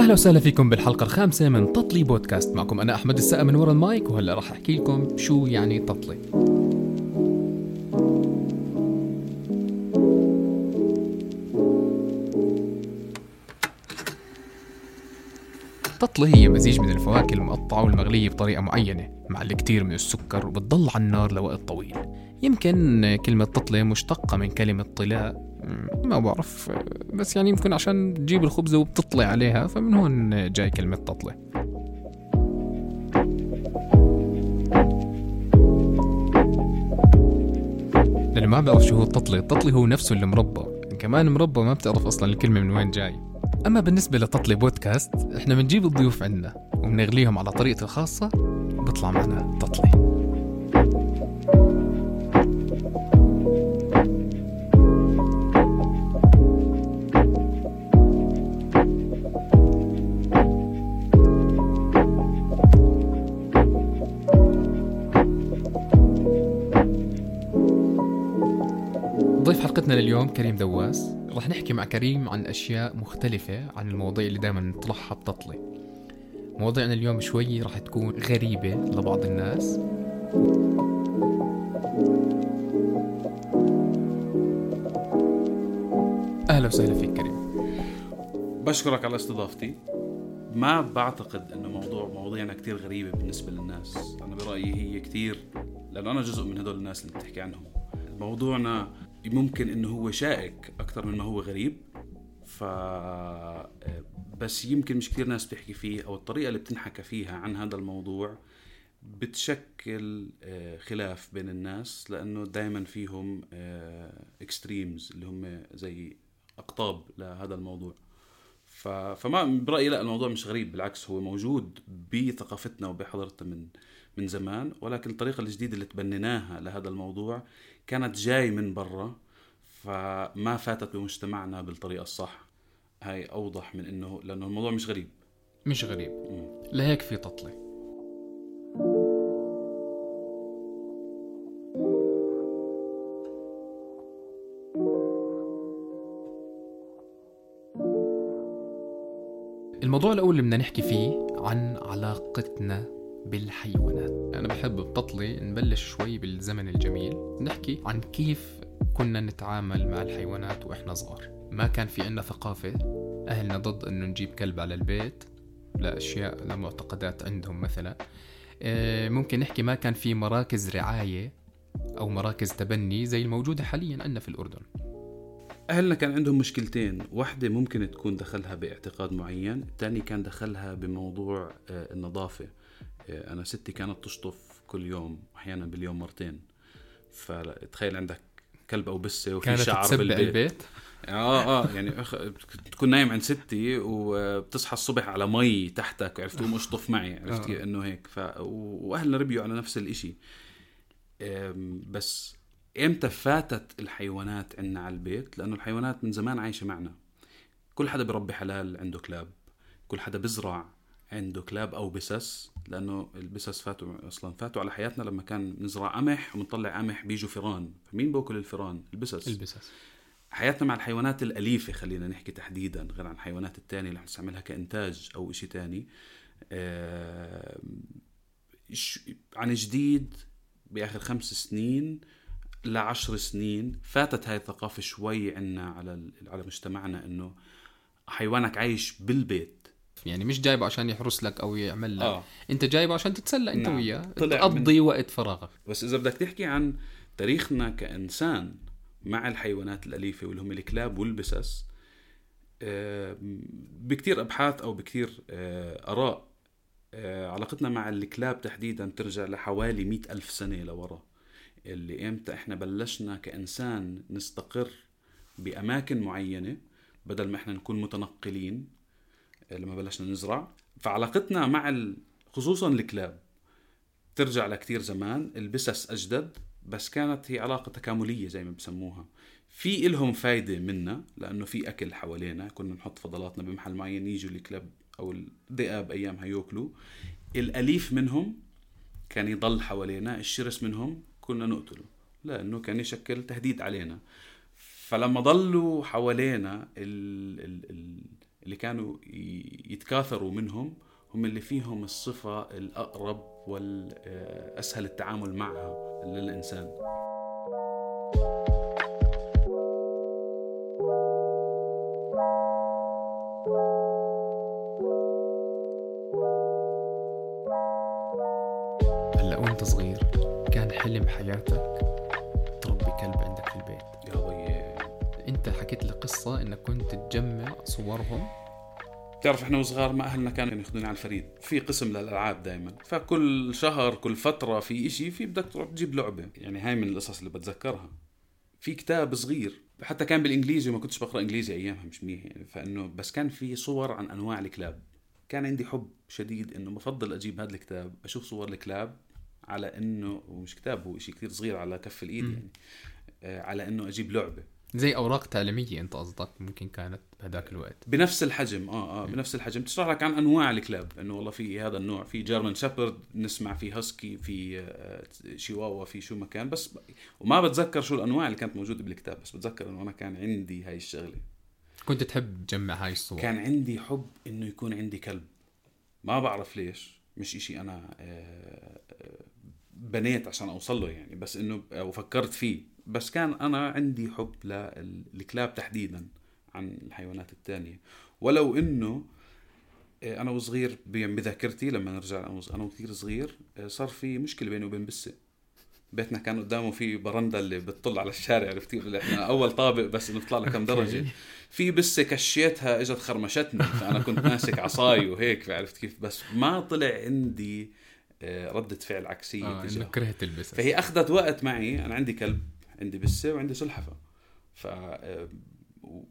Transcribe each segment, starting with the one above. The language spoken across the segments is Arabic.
أهلا وسهلا فيكم بالحلقة الخامسة من تطلي بودكاست. معكم أنا أحمد السقا من ورا المايك وهلا راح أحكي لكم شو يعني تطلي. التطلي هي مزيج من الفواكه المقطعة والمغلية بطريقة معينة مع الكثير من السكر وبتضل على النار لوقت طويل. يمكن كلمة تطلي مشتقة من كلمة طلاء. ما بعرف بس يعني يمكن عشان تجيب الخبزة وبتطلع عليها فمن هون جاي كلمة تطلي لأنه ما بعرف شو هو التطلي التطلي هو نفسه المربى كمان مربى ما بتعرف أصلا الكلمة من وين جاي. أما بالنسبة لتطلي بودكاست إحنا بنجيب الضيوف عندنا وبنغليهم على طريقتي الخاصة وبطلع معنا تطلي كريم دواس. رح نحكي مع كريم عن أشياء مختلفة عن المواضيع اللي دائما نطرحها بتطلي مواضيعنا اليوم شوي رح تكون غريبة لبعض الناس. أهلا وسهلا فيك كريم. بشكرك على استضافتي. ما بعتقد إنه موضوع مواضيعنا كتير غريبة بالنسبة للناس. أنا برأيي هي كتير لأنه أنا جزء من هدول الناس اللي بتحكي عنهم. موضوعنا ممكن إنه هو شائك أكثر من ما هو غريب ف بس يمكن مش كثير ناس بتحكي فيه أو الطريقة اللي بتنحكى فيها عن هذا الموضوع بتشكل آه، خلاف بين الناس لأنه دائما فيهم اكستريمز اللي هم زي أقطاب لهذا الموضوع. فما برأيي لا الموضوع مش غريب بالعكس هو موجود بثقافتنا وبحضارتنا من من زمان ولكن الطريقة الجديدة اللي تبنيناها لهذا الموضوع كانت جاي من برا فما فاتت بمجتمعنا بالطريقة الصح. هاي أوضح من إنه لأنه الموضوع مش غريب. مش غريب. لهيك في تطلي الموضوع الأول اللي بدنا نحكي فيه عن علاقتنا بالحيوانات. أنا بحب بتطلي نبلش شوي بالزمن الجميل نحكي عن كيف كنا نتعامل مع الحيوانات وإحنا صغار. ما كان في عنا ثقافة أهلنا ضد إنه نجيب كلب على البيت لأشياء لمعتقدات عندهم مثلا. آه، ممكن نحكي ما كان في مراكز رعاية أو مراكز تبني زي الموجودة حاليا عندنا في الأردن. أهلنا كان عندهم مشكلتين واحدة ممكن تكون دخلها باعتقاد معين الثاني كان دخلها بموضوع آه، النظافة. آه، أنا ستي كانت تشطف كل يوم أحيانا باليوم مرتين. فتخيل عندك كلب أو بسة وفي كانت شعر تسبق بالبيت. البيت؟ آه آه يعني أخ... تكون نايم عند ستي وبتصحى الصبح على مي تحتك عرفت؟ تقوم أشطف معي عرفت؟ كيف إنه هيك. ف... وأهلنا ربيوا على نفس الإشي. بس إمتى فاتت الحيوانات عنا على البيت؟ لأنه الحيوانات من زمان عايشة معنا. كل حدا بربي حلال عنده كلاب كل حدا بزرع عنده كلاب أو بسس لأنه البسس فاتوا أصلا فاتوا على حياتنا لما كان نزرع قمح ومنطلع قمح بيجوا فيران فمين باكل الفيران البسس. البسس. حياتنا مع الحيوانات الأليفة خلينا نحكي تحديدا غير عن الحيوانات التانية اللي نستعملها كإنتاج أو إشي تاني. آه، عن جديد بآخر خمس سنين لعشر سنين فاتت هاي الثقافة شوي عنا على على مجتمعنا إنه حيوانك عايش بالبيت. يعني مش جايبه عشان يحرس لك أو يعمل لك آه. أنت جايبه عشان تتسلى أنت نعم. وياه تقضي وقت فراغك بس إذا بدك تحكي عن تاريخنا كإنسان مع الحيوانات الأليفة واللي هم الكلاب والبسس آه، بكتير أبحاث أو بكتير آه، آراء آه، علاقتنا مع الكلاب تحديدا ترجع لحوالي مئة ألف سنة لورا اللي إمتى إحنا بلشنا كإنسان نستقر بأماكن معينة بدل ما إحنا نكون متنقلين لما بلشنا نزرع. فعلاقتنا مع. خصوصا الكلاب ترجع لكتير زمان. البسس أجدد بس كانت هي علاقة تكاملية زي ما بسموها. في إلهم فايدة منا لأنه في أكل حوالينا. كنا نحط فضلاتنا بمحل معين يجوا الكلاب أو الذئاب أيامها يأكلوا. الأليف منهم كان يضل حوالينا الشرس منهم كنا نقتله لأنه كان يشكل تهديد علينا. فلما ضلوا حوالينا ال ال ال اللي كانوا يتكاثروا منهم هم اللي فيهم الصفة الأقرب والأسهل التعامل معها للإنسان. هلا وانت صغير كان حلم حياتك تربي كلب عندك في البيت؟ يا ضي انت حكيت لي قصة انك كنت تجمع صورهم بتعرف إحنا وصغار ما أهلنا كانوا ياخذونا على الفريد. في قسم للألعاب دائما فكل شهر كل فترة في إشي في بدك تروح تجيب لعبة. يعني هاي من القصص اللي بتذكرها. في كتاب صغير. حتى كان بالإنجليزي وما كنتش بقرأ إنجليزي أيامها مش منيح يعني. فإنه بس كان في صور عن أنواع الكلاب. كان عندي حب شديد إنه بفضل أجيب هذا الكتاب أشوف صور الكلاب على إنه ومش كتاب هو شيء كثير صغير على كف الإيد. يعني آه، على إنه أجيب لعبة. زي أوراق تعليمية أنت قصدك ممكن كانت بهذاك الوقت. بنفس الحجم آه آه بنفس الحجم. تشرح لك عن أنواع الكلاب إنه والله في هذا النوع في جيرمان شابرد نسمع في هاسكي في آه، شيواوا في شو ما كان بس. وما بتذكر شو الأنواع اللي كانت موجودة بالكتاب بس بتذكر إنه أنا كان عندي هاي الشغلة. كنت تحب تجمع هاي الصور؟ كان عندي حب إنه يكون عندي كلب. ما بعرف ليش مش إشي أنا آه، آه، بنيت عشان أوصل له يعني بس إنه أو فكرت فيه. بس كان أنا عندي حب للكلاب تحديدا عن الحيوانات الثانية ولو إنه آه، أنا وصغير بذاكرتي لما نرجع أنا وكثير صغير آه، صار في مشكلة بيني وبين بسه بيتنا كان قدامه في برندة اللي بتطل على الشارع عرفتي؟ اللي إحنا أول طابق بس انه بيطلع لك كم درجة. في بسه كشيتها إجت خرمشتني. فأنا كنت ماسك عصاي وهيك عرفت كيف؟ بس ما طلع عندي آه، ردة فعل عكسية آه تجاهه. انه كرهت البس فهي أخذت وقت معي. أنا عندي كلب. عندي بسه وعندي سلحفة ف آه،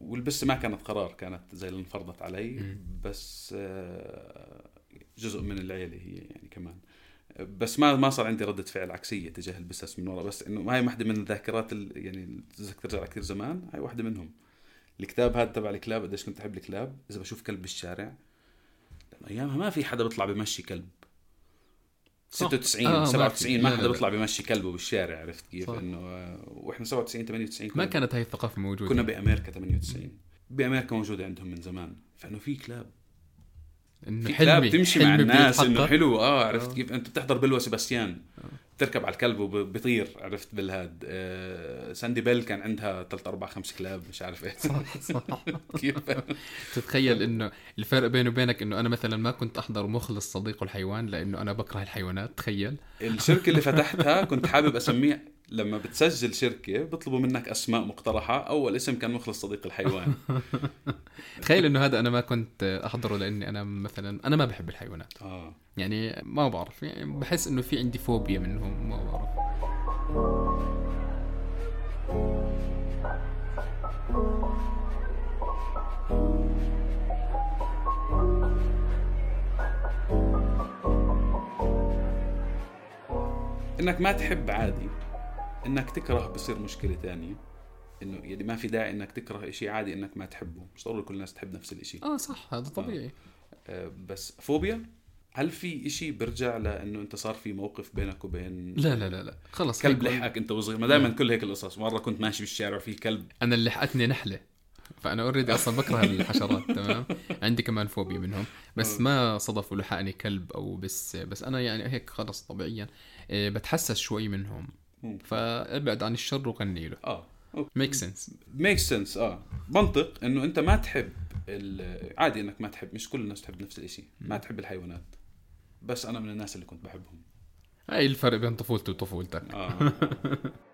والبسه ما كانت قرار كانت زي اللي انفرضت علي. بس آه، جزء من العيلة هي يعني كمان بس ما ما صار عندي ردة فعل عكسية تجاه البسس من ورا بس إنه هاي واحدة من الذاكرات ال- يعني ترجع كثير زمان هاي واحدة منهم الكتاب هذا تبع الكلاب قديش كنت أحب الكلاب إذا بشوف كلب بالشارع أيامها ما في حدا بيطلع بمشي كلب. 96 آه، ما في. 97 ما حدا. بيطلع بمشي كلبه بالشارع عرفت كيف صح. إنه آه، وإحنا 97 98 ما كانت هاي الثقافة موجودة كنا بأمريكا 98 بأمريكا موجودة عندهم من زمان فإنه في كلاب إنه في كلاب تمشي مع الناس إنه. حلو آه عرفت آه. كيف أنت بتحضر بلوى سباستيان بتركب على الكلب وبيطير عرفت؟ بالهاد. آه ساندي بيل كان عندها ثلاث أربع خمس كلاب مش عارف إيش صح صح. كيف؟ تتخيل إنه الفرق بيني وبينك إنه أنا مثلا ما كنت أحضر مخلص صديق الحيوان لأنه أنا بكره الحيوانات تخيل. الشركة اللي فتحتها كنت حابب أسميها لما بتسجل شركة بيطلبوا منك أسماء مقترحة. أول اسم كان مخلص صديق الحيوان. تخيل إنه هذا أنا ما كنت أحضره لأني أنا مثلا أنا ما بحب الحيوانات. آه. يعني ما بعرف. يعني بحس إنه في عندي فوبيا منهم ما بعرف. إنك ما تحب عادي. إنك تكره بصير مشكلة تانية. إنه يعني ما في داعي إنك تكره شيء عادي إنك ما تحبه. مش ضروري كل الناس تحب نفس الشيء آه صح هذا طبيعي. آه بس فوبيا؟ هل في إشي بيرجع لإنه أنت صار في موقف بينك وبين لا لا لا لا. خلص كلب لحقك أنت وصغير؟ ما دائما كل هيك القصص. مرة كنت ماشي بالشارع وفي كلب. أنا اللي لحقتني نحلة. فأنا اوريدي أصلا بكره الحشرات تمام؟ عندي كمان فوبيا منهم. بس آه. ما صدف ولحقني كلب أو بس بس أنا يعني هيك خلص طبيعيا. إيه، بتحسس شوي منهم. فابعد عن الشر وغني له. آه make sense make sense آه. منطق إنه أنت ما تحب ال- عادي إنك ما تحب مش كل الناس تحب نفس الشيء ما تحب الحيوانات. بس أنا من الناس اللي كنت بحبهم. هاي الفرق بين طفولتي وطفولتك. آه.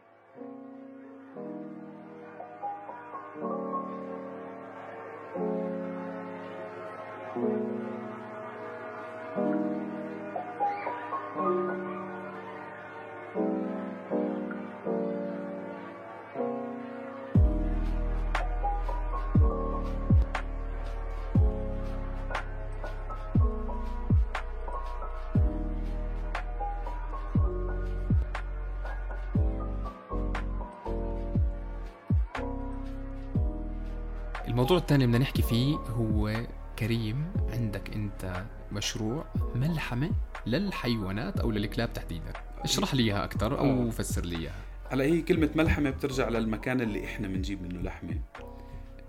الموضوع الثاني بدنا نحكي فيه هو كريم عندك أنت مشروع ملحمة للحيوانات أو للكلاب تحديدا. اشرح لي إياها أكثر أو آه. فسر لي إياها. هلا هي كلمة ملحمة بترجع للمكان اللي إحنا بنجيب منه لحمة.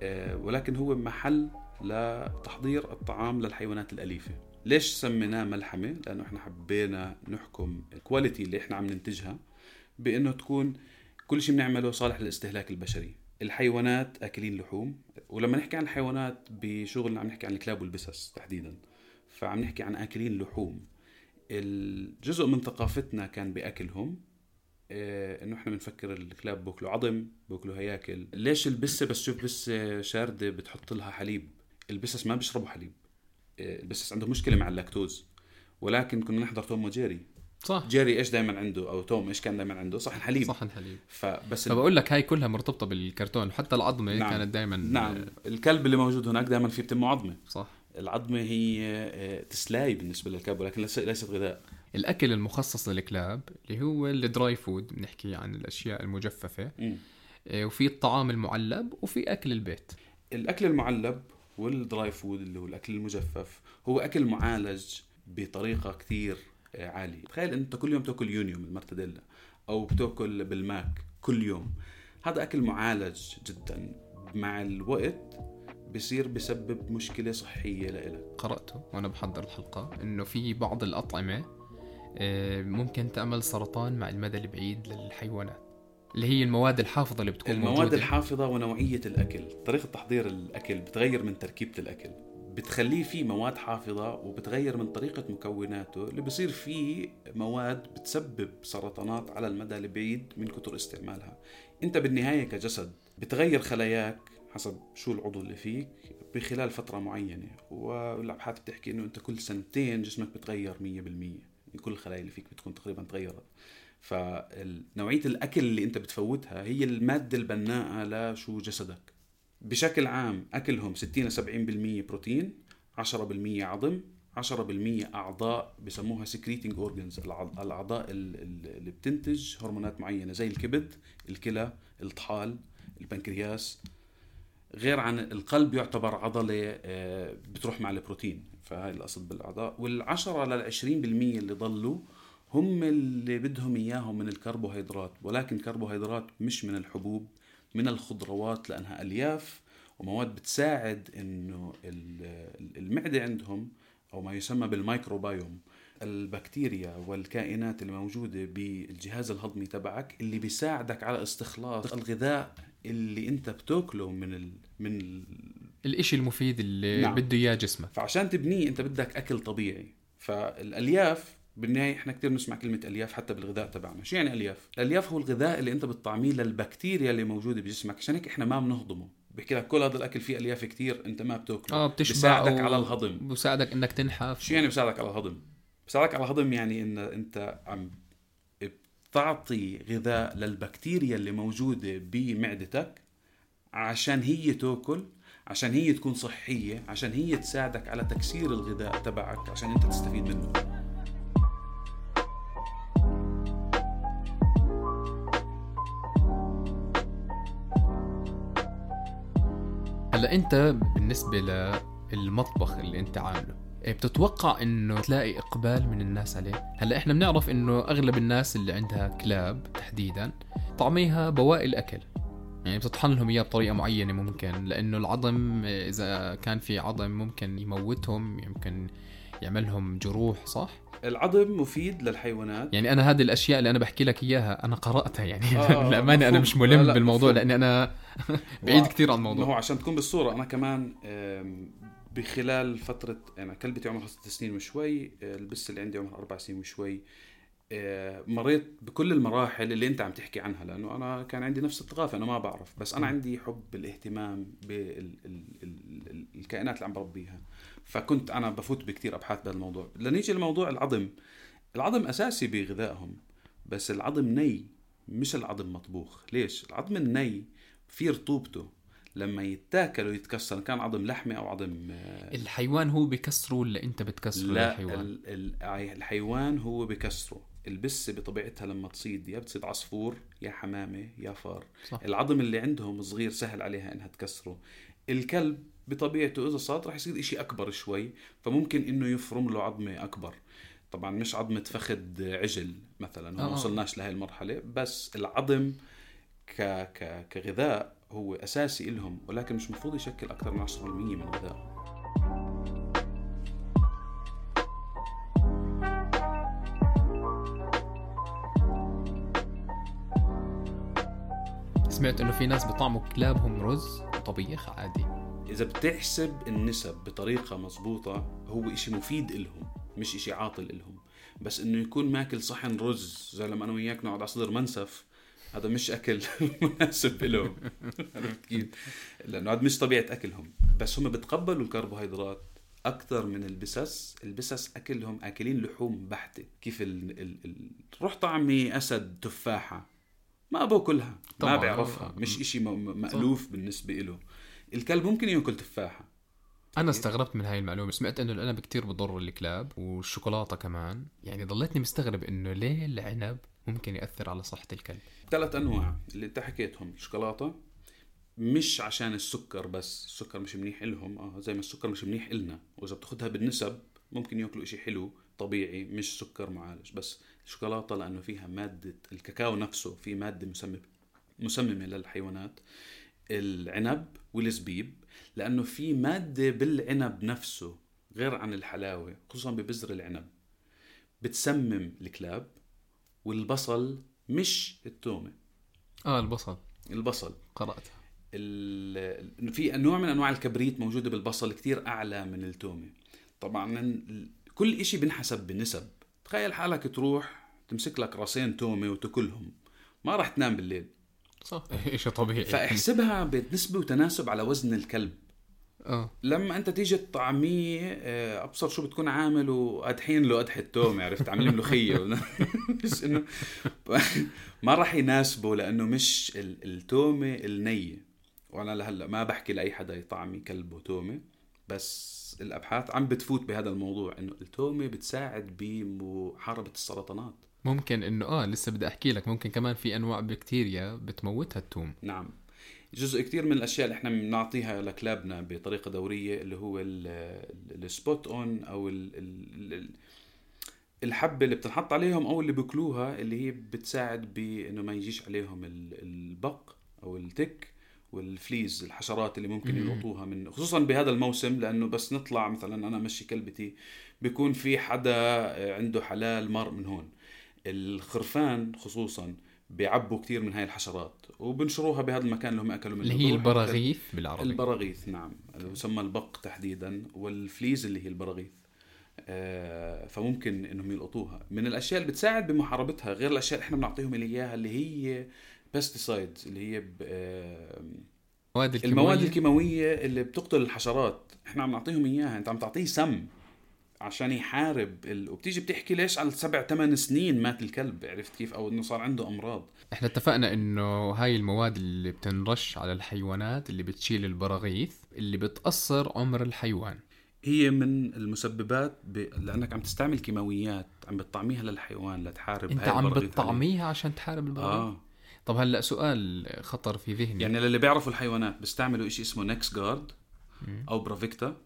آه ولكن هو محل لتحضير الطعام للحيوانات الأليفة. ليش سميناه ملحمة؟ لأنه إحنا حبينا نحكم الكواليتي اللي إحنا عم ننتجها بأنه تكون كل شيء بنعمله صالح للاستهلاك البشري. الحيوانات أكلين لحوم ولما نحكي عن الحيوانات بشغلنا عم نحكي عن الكلاب والبسس تحديدا فعم نحكي عن أكلين لحوم. الجزء من ثقافتنا كان بأكلهم إيه إنه إحنا بنفكر الكلاب بوكلوا عظم بوكلوا هياكل. ليش البسة؟ بس تشوف بسة شاردة بتحط لها حليب. البسس ما بيشربوا حليب. إيه البسس عندهم مشكلة مع اللاكتوز. ولكن كنا نحضر توم وجيري. صح. جيري إيش دائما عنده؟ أو توم إيش كان دائما عنده؟ صحن حليب صحن حليب فبس فبقول لك هاي كلها مرتبطة بالكرتون. حتى العظمة نعم. كانت دائما نعم. الكلب اللي موجود هناك دائما في بتمه عظمة. صح. العظمة هي آه، تسلاي بالنسبة للكلب ولكن ليس- ليست غذاء. الأكل المخصص للكلاب اللي هو ال dry food بنحكي عن الأشياء المجففة. إيه، وفي الطعام المعلب وفي أكل البيت. الأكل المعلب وال dry food اللي هو الأكل المجفف هو أكل معالج بطريقة كثير آه، عالية. تخيل أنت كل يوم تأكل يونيوم المرتديلا أو بتأكل بالماك كل يوم. هذا أكل معالج جدا. مع الوقت بصير بسبب مشكلة صحية لإلك. قرأته وأنا بحضر الحلقة إنه في بعض الأطعمة إيه، ممكن تعمل سرطان مع المدى البعيد للحيوانات اللي هي المواد الحافظة اللي بتكون المواد موجوده الحافظة ونوعية الأكل طريقة تحضير الأكل بتغير من تركيبة الأكل. بتخليه فيه مواد حافظة وبتغير من طريقة مكوناته اللي بصير فيه مواد بتسبب سرطانات على المدى البعيد من كتر استعمالها. انت بالنهاية كجسد بتغير خلاياك حسب شو العضو اللي فيك بخلال فترة معينة والأبحاث بتحكي إنه أنت كل سنتين جسمك بتغير 100% يعني كل الخلايا اللي فيك بتكون تقريبا تغيرت. فنوعية الأكل اللي أنت بتفوتها هي المادة البناءة لشو جسدك. بشكل عام أكلهم 60 ل 70% بروتين 10% عظم 10% أعضاء بسموها secreting organs الأع- الأعضاء ال- ال- اللي بتنتج هرمونات معينة زي الكبد الكلى الطحال البنكرياس. غير عن القلب يعتبر عضلة آه، بتروح مع البروتين فهاي القصد بالأعضاء. والعشرة للعشرين بالمية اللي ضلوا هم اللي بدهم إياهم من الكربوهيدرات ولكن كربوهيدرات مش من الحبوب. من الخضروات لأنها ألياف ومواد بتساعد إنه ال- المعدة عندهم أو ما يسمى بالمايكروبايوم البكتيريا والكائنات الموجودة بالجهاز الهضمي تبعك اللي بيساعدك على استخلاص الغذاء اللي أنت بتأكله من ال... من ال... الإشي المفيد اللي نعم. بده إياه جسمك فعشان تبنيه أنت بدك أكل طبيعي فالألياف بالنهاية إحنا كثير بنسمع كلمة ألياف حتى بالغذاء تبعنا. شو يعني ألياف؟ الألياف هو الغذاء اللي أنت بتطعميه للبكتيريا اللي موجودة بجسمك عشان هيك إحنا ما بنهضمه. بحكي لك كل هذا الأكل فيه ألياف كثير أنت ما بتأكله. آه بتشبع بيساعدك و- على الهضم. بساعدك إنك تنحف. شو يعني بيساعدك على الهضم؟ بيساعدك على الهضم يعني إن أنت عم بتعطي غذاء للبكتيريا اللي موجودة بمعدتك عشان هي تأكل عشان هي تكون صحية عشان هي تساعدك على تكسير الغذاء تبعك عشان أنت تستفيد منه. هلا انت بالنسبة للمطبخ اللي انت عامله إيه بتتوقع إنه تلاقي إقبال من الناس عليه؟ هلا إحنا بنعرف إنه أغلب الناس اللي عندها كلاب تحديدا طعميها بواقي الأكل. يعني بتطحن لهم إياه بطريقة معينة ممكن لأنه العظم إذا كان في عظم ممكن يموتهم يمكن يعملهم جروح صح؟ العظم مفيد للحيوانات. يعني أنا هذه الأشياء اللي أنا بحكي لك إياها أنا قرأتها يعني. آه، آه، للأمانة أنا. مش ملم لا، لا، بالموضوع. لاني أنا بعيد و- كثير عن ما هو الموضوع عشان تكون بالصورة أنا كمان بخلال فترة أنا كلبتي عمرها ست سنين وشوي آه، البس اللي عندي عمرها أربع سنين وشوي. آه، مريت بكل المراحل اللي أنت عم تحكي عنها لأنه أنا كان عندي نفس الثقافة أنا ما بعرف. بس أنا عندي حب الاهتمام بالكائنات اللي عم بربيها. فكنت أنا بفوت بكتير أبحاث بهذا الموضوع لنيجي لموضوع العظم. العظم أساسي بغذائهم بس العظم ني مش العظم مطبوخ. ليش؟ العظم الني في رطوبته. لما يتاكل ويتكسر كان عظم لحمة أو عظم آه، الحيوان هو بكسره ولا أنت بتكسره لا للحيوان؟ ال- ال- الحيوان هو بكسره. البسه بطبيعتها لما تصيد يا بتصيد عصفور يا حمامة يا فار. صح. العظم اللي عندهم صغير سهل عليها إنها تكسره. الكلب بطبيعته إذا صاد رح يصير إشي أكبر شوي فممكن إنه يفرم له عظمة أكبر. طبعا مش عظمة فخذ عجل مثلا آه. ما وصلناش لهي المرحلة بس العظم ك... ك... كغذاء هو أساسي لهم ولكن مش المفروض يشكل أكثر من 10% من غذائهم سمعت إنه في ناس بطعموا كلابهم رز وطبيخ عادي. إذا بتحسب النسب بطريقة مزبوطه هو إشي مفيد إلهم مش إشي عاطل إلهم. بس إنه يكون ماكل صحن رز زي لما أنا وياك نقعد على صدر منسف هذا مش أكل مناسب لهم عرفت كيف؟ لأنه هذا مش طبيعة أكلهم. بس هم بتقبلوا الكربوهيدرات أكثر من البسس. البسس أكلهم أكلين لحوم بحتة كيف ال... ال... ال... روح طعمي أسد تفاحة. ما باكلها ما طبعاً. بيعرفها مش إشي م- مألوف بالنسبة له الكلب ممكن ياكل تفاحة. أنا استغربت من هاي المعلومة سمعت إنه العنب كتير بضر الكلاب والشوكولاتة كمان يعني ضليتني مستغرب إنه ليه العنب ممكن يأثر على صحة الكلب. ثلاث أنواع اللي أنت حكيتهم الشوكولاته مش عشان السكر بس السكر مش منيح لهم آه زي ما السكر مش منيح إلنا. وإذا بتاخدها بالنسب ممكن ياكلوا إشي حلو طبيعي مش سكر معالج. بس الشوكولاتة لأنه فيها مادة الكاكاو نفسه في مادة مسممه مسممة للحيوانات. العنب والزبيب لأنه في مادة بالعنب نفسه غير عن الحلاوة خصوصا ببذر العنب بتسمم الكلاب والبصل مش التومة. آه البصل. البصل. قرأتها. ال- في نوع من أنواع الكبريت موجودة بالبصل كتير أعلى من التومة. طبعا كل إشي بنحسب بالنسب تخيل حالك تروح تمسك لك راسين تومة وتاكلهم. ما راح تنام بالليل. صح. شيء طبيعي. فاحسبها بنسبة وتناسب على وزن الكلب. آه. لما أنت تيجي تطعميه آه، أبصر شو بتكون عامل وقدحين له قدحه تومه عرفت؟ عاملين ملوخيه مش إنه ما راح يناسبه لأنه مش ال- التومة النية. وأنا لهلأ ما بحكي لأي حدا يطعمي كلبه تومه بس الأبحاث عم بتفوت بهذا الموضوع إنه التومة بتساعد بمحاربة السرطانات. ممكن إنه آه لسه بدي أحكي لك ممكن كمان في أنواع بكتيريا بتموتها التوم. نعم. جزء كتير من الأشياء اللي إحنا بنعطيها لكلابنا بطريقة دورية اللي هو ال spot on أو ال ال ال الحبة اللي بتنحط عليهم أو اللي بياكلوها اللي هي بتساعد بانه ما يجيش عليهم ال- البق أو ال tick وال fleas الحشرات اللي ممكن مم. يلقطوها من خصوصا بهذا الموسم لأنه بس نطلع مثلا أنا مشي كلبتي بيكون في حدا عنده حلال مر من هون. الخرفان خصوصا بيعبوا كثير من هاي الحشرات وبنشروها بهذا المكان اللي هم أكلوا منه. اللي هي البراغيث بالعربي. البراغيث نعم. اللي يسمى البق تحديدا وال fleas اللي هي البراغيث. آه، فممكن إنهم يلقطوها. من الأشياء اللي بتساعد بمحاربتها غير الأشياء اللي إحنا بنعطيهم إياها اللي هي pesticides اللي هي آه، المواد الكيماوية. المواد الكيماوية اللي بتقتل الحشرات. إحنا عم نعطيهم إياها. أنت عم تعطيه سم. عشان يحارب ال... وبتيجي بتحكي ليش على سبع ثمان سنين مات الكلب عرفت كيف؟ أو إنه صار عنده أمراض. إحنا اتفقنا إنه هاي المواد اللي بتنرش على الحيوانات اللي بتشيل البراغيث اللي بتقصر عمر الحيوان. هي من المسببات ب... لأنك عم تستعمل كيماويات عم بتطعميها للحيوان لتحارب أنت عم بتطعميها عشان تحارب. البراغيث؟ آه. طب هلأ سؤال خطر في ذهني. يعني للي بيعرفوا الحيوانات بيستعملوا شيء اسمه نكس جارد. أو برافيكتا.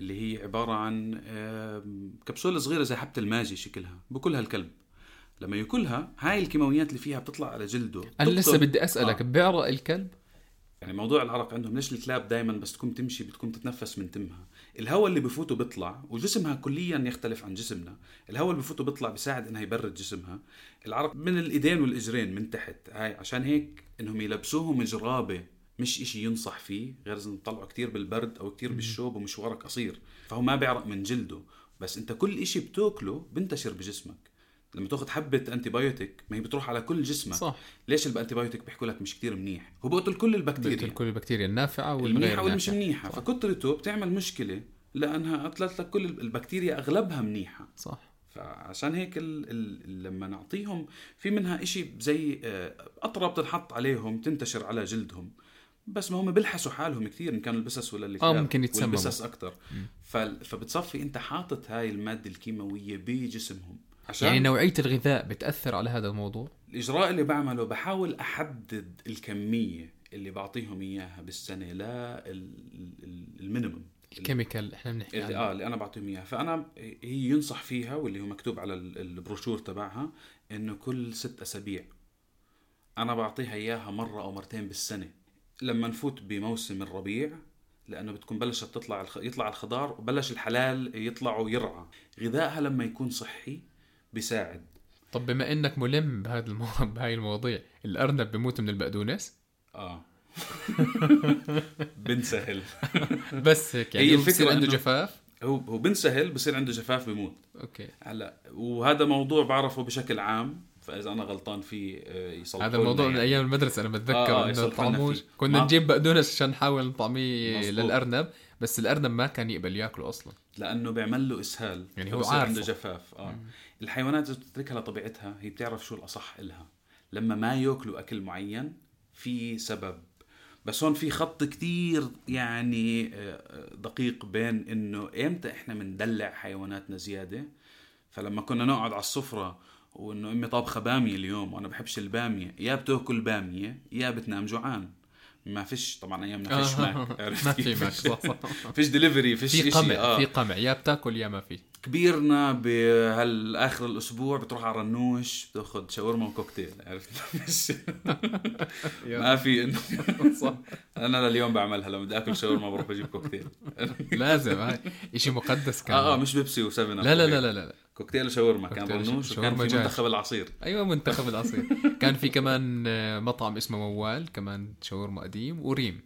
اللي هي عبارة عن آم، كبسولة صغيرة زي حبة الماجي شكلها بكلها الكلب لما ياكلها هاي الكيماويات اللي فيها بتطلع على جلده. أنا لسه بدي أسألك آه. بيعرق الكلب؟ يعني موضوع العرق عندهم ليش الكلاب دائما بس تكون تمشي بتكون تتنفس من تمها؟ الهواء اللي بفوته بيطلع وجسمها كليا يختلف عن جسمنا. الهواء اللي بفوته بيطلع بيساعد إنها يبرد جسمها. العرق من الإيدين والإجرين من تحت هاي عشان هيك إنهم يلبسوهم جرابه مش إشي ينصح فيه غير اذا طلعوا كتير بالبرد أو كتير بالشوب ومشوارك قصير. فهو ما بيعرق من جلده. بس أنت كل إشي بتأكله بنتشر بجسمك. لما تأخذ حبة antibiotic ما هي بتروح على كل جسمك. صح. ليش ال antibiotic بيحكوا لك مش كتير منيح؟ هو بقتل كل البكتيريا. بقتل كل البكتيريا. النافعة والغير المنيحه واللي مش نافعة. منيحة. صح. فكترته بتعمل مشكلة لأنها قتلت لك كل البكتيريا أغلبها منيحة. صح. فعشان هيك ال ال لما نعطيهم في منها إشي زي آه، قطره بتنحط عليهم تنتشر على جلدهم. بس ما هم بلحسوا حالهم كثير إن كانوا البسس ولا الكلاب ممكن يتسمموا. والبسس أكثر فبتصفي أنت حاطط هاي المادة الكيماوية بجسمهم. عشان يعني نوعية الغذاء بتأثر على هذا الموضوع؟ الاجراء اللي بعمله بحاول أحدد الكمية اللي بعطيهم إياها بالسنة لا ال- ال- ال minimum. ال chemical إحنا بنحكي اللي آه اللي أنا بعطيهم إياها. فأنا هي ينصح فيها واللي هو مكتوب على ال- البروشور تبعها إنه كل ست أسابيع أنا بعطيها إياها مرة أو مرتين بالسنة. لما نفوت بموسم الربيع لأنه بتكون بلشت تطلع. يطلع الخضار وبلش الحلال يطلع ويرعى. غذائها لما يكون صحي بيساعد. طب بما إنك ملم بهذا المو... بهاي المواضيع الأرنب بموت من البقدونس؟ آه. بنسهل. بس هيك يعني هي بصير عنده جفاف؟ هو هو بنسهل بصير عنده جفاف بموت. أوكي. هلا وهذا موضوع بعرفه بشكل عام. فإذا أنا غلطان فيه آه، يصلحوا هذا الموضوع من يعني. أيام المدرسة أنا بتذكر آه، آه، إنه طعموش. كنا ما- نجيب بقدونس عشان نحاول نطعميه. للأرنب بس الأرنب ما كان يقبل ياكله أصلا لأنه بيعمل له إسهال يعني هو عارفه. عنده جفاف آه الحيوانات اذا بتتركها لطبيعتها هي بتعرف شو الأصح إلها لما ما ياكلوا أكل معين في سبب بس هون في خط كتير يعني آه، دقيق بين إنه إمتى إحنا بندلع حيواناتنا زيادة فلما كنا نقعد على السفرة وإنه أمي طابخة بامية اليوم وأنا بحبش البامية. يا بتأكل بامية يا بتنام جوعان. ما فيش طبعا ايامنا فيش ماك. عرفت ما؟ في ماك صح. صح فيش دليفري فيش في قمع آه. في قمع. يا بتأكل يا ما في. كبيرنا بهالاخر الأسبوع بتروح على رنوش بتأخذ شاورما وكوكتيل عرفت ما في إنه صح. أنا لليوم بعملها لما بدي آكل شاورما بروح بجيب كوكتيل. لازم هاي. شيء مقدس كان آه آه مش بيبسي وسفن لا لا لا لا لا. كوكتيل وشاورما كان رنوش وكان في. منتخب العصير. أيوه منتخب العصير. كان في كمان آه، مطعم اسمه موال كمان شاورما قديم وريم.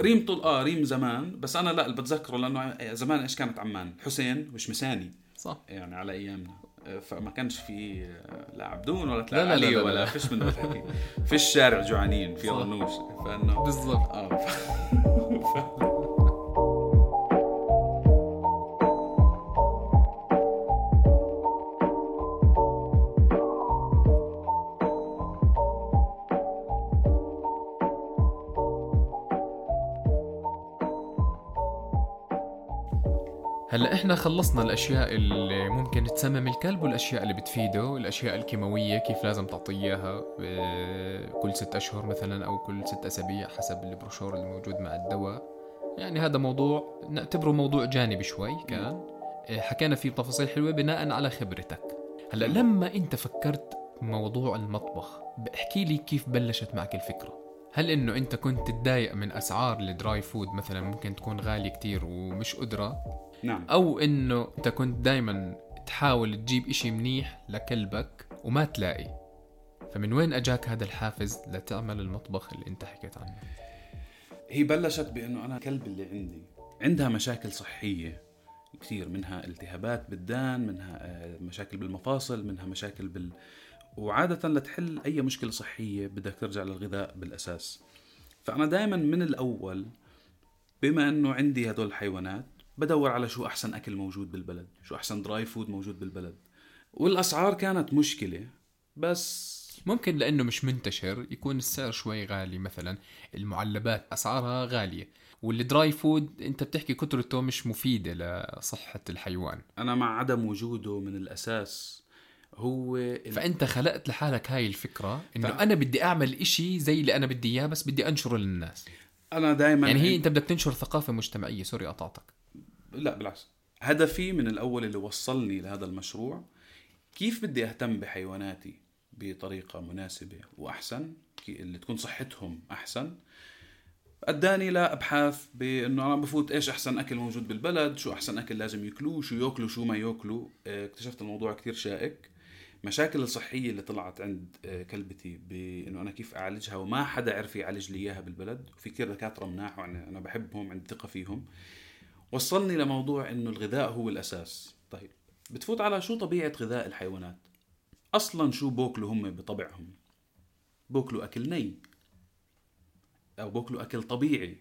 ريم طول آه ريم زمان. بس أنا لا اللي بتذكره لأنه زمان إيش كانت؟ عمان. حسين وشمساني. صح. يعني على أيامنا. آه، فما كانش في آه، لا عبدون ولا لا، تلاقي لا، لا، لا، ولا لا. فيش من الحكي في الشارع جوعانين في. رنوش فانه بالضبط. آه هلأ إحنا خلصنا الأشياء اللي ممكن تسمم الكلب والأشياء اللي بتفيده الأشياء الكيماوية كيف لازم تعطيه اياها آه، كل ست أشهر مثلا أو كل ست أسابيع حسب البروشور اللي موجود مع الدواء. يعني هذا موضوع نعتبره موضوع جانبي شوي كان. آه، حكينا فيه تفاصيل حلوة بناء على خبرتك. هلأ لما أنت فكرت بموضوع المطبخ احكي لي كيف بلشت معك الفكرة. هل إنه أنت كنت تتضايق من أسعار ال dry food مثلا؟ ممكن تكون غالية كتير ومش قدرة. نعم. أو إنه أنت كنت دائما تحاول تجيب إشي منيح لكلبك وما تلاقي. فمن وين أجاك هذا الحافز لتعمل المطبخ اللي أنت حكيت عنه؟ هي بلشت بإنه أنا الكلب اللي عندي. عندها مشاكل صحية كثير منها التهابات بالأذن منها آه، مشاكل بالمفاصل منها مشاكل بال وعادة لتحل أي مشكلة صحية بدك ترجع للغذاء بالأساس. فأنا دائما من الأول بما أنه عندي هدول الحيوانات بدور على شو أحسن أكل موجود بالبلد شو أحسن dry food موجود بالبلد. والأسعار كانت مشكلة بس ممكن لأنه مش منتشر يكون السعر شوي غالي مثلا المعلبات أسعارها غالية. وال dry food أنت بتحكي كترته مش مفيدة لصحة الحيوان. أنا مع عدم وجوده من الأساس. هو ال- فأنت خلقت لحالك هاي الفكرة إنه ف- أنا بدي أعمل إشي زي اللي أنا بدي إياه بس بدي أنشره للناس. أنا دائما يعني هي أنت بدك تنشر ثقافة مجتمعية. sorry قطعتك. لا بالعكس. هدفي من الأول اللي وصلني لهذا المشروع كيف بدي أهتم بحيواناتي بطريقة مناسبة وأحسن كي- اللي تكون صحتهم أحسن. أداني لأبحاث بأنه أنا بفوت إيش أحسن أكل موجود بالبلد شو أحسن أكل لازم يأكلوه شو يأكلوا شو ما يأكلوا. آه، اكتشفت الموضوع كتير شائك. مشاكل الصحية اللي طلعت عند آه، كلبتي بأنه أنا كيف أعالجها وما حدا عرف يعالج لي إياها بالبلد. وفي كتير دكاترة مناح وأنا أنا بحبهم عندي ثقة فيهم. وصلني لموضوع إنه الغذاء هو الأساس. طيب بتفوت على شو طبيعة غذاء الحيوانات؟ أصلا شو بوكلوا هم بطبعهم؟ بوكلوا أكل ني أو بوكلوا أكل طبيعي.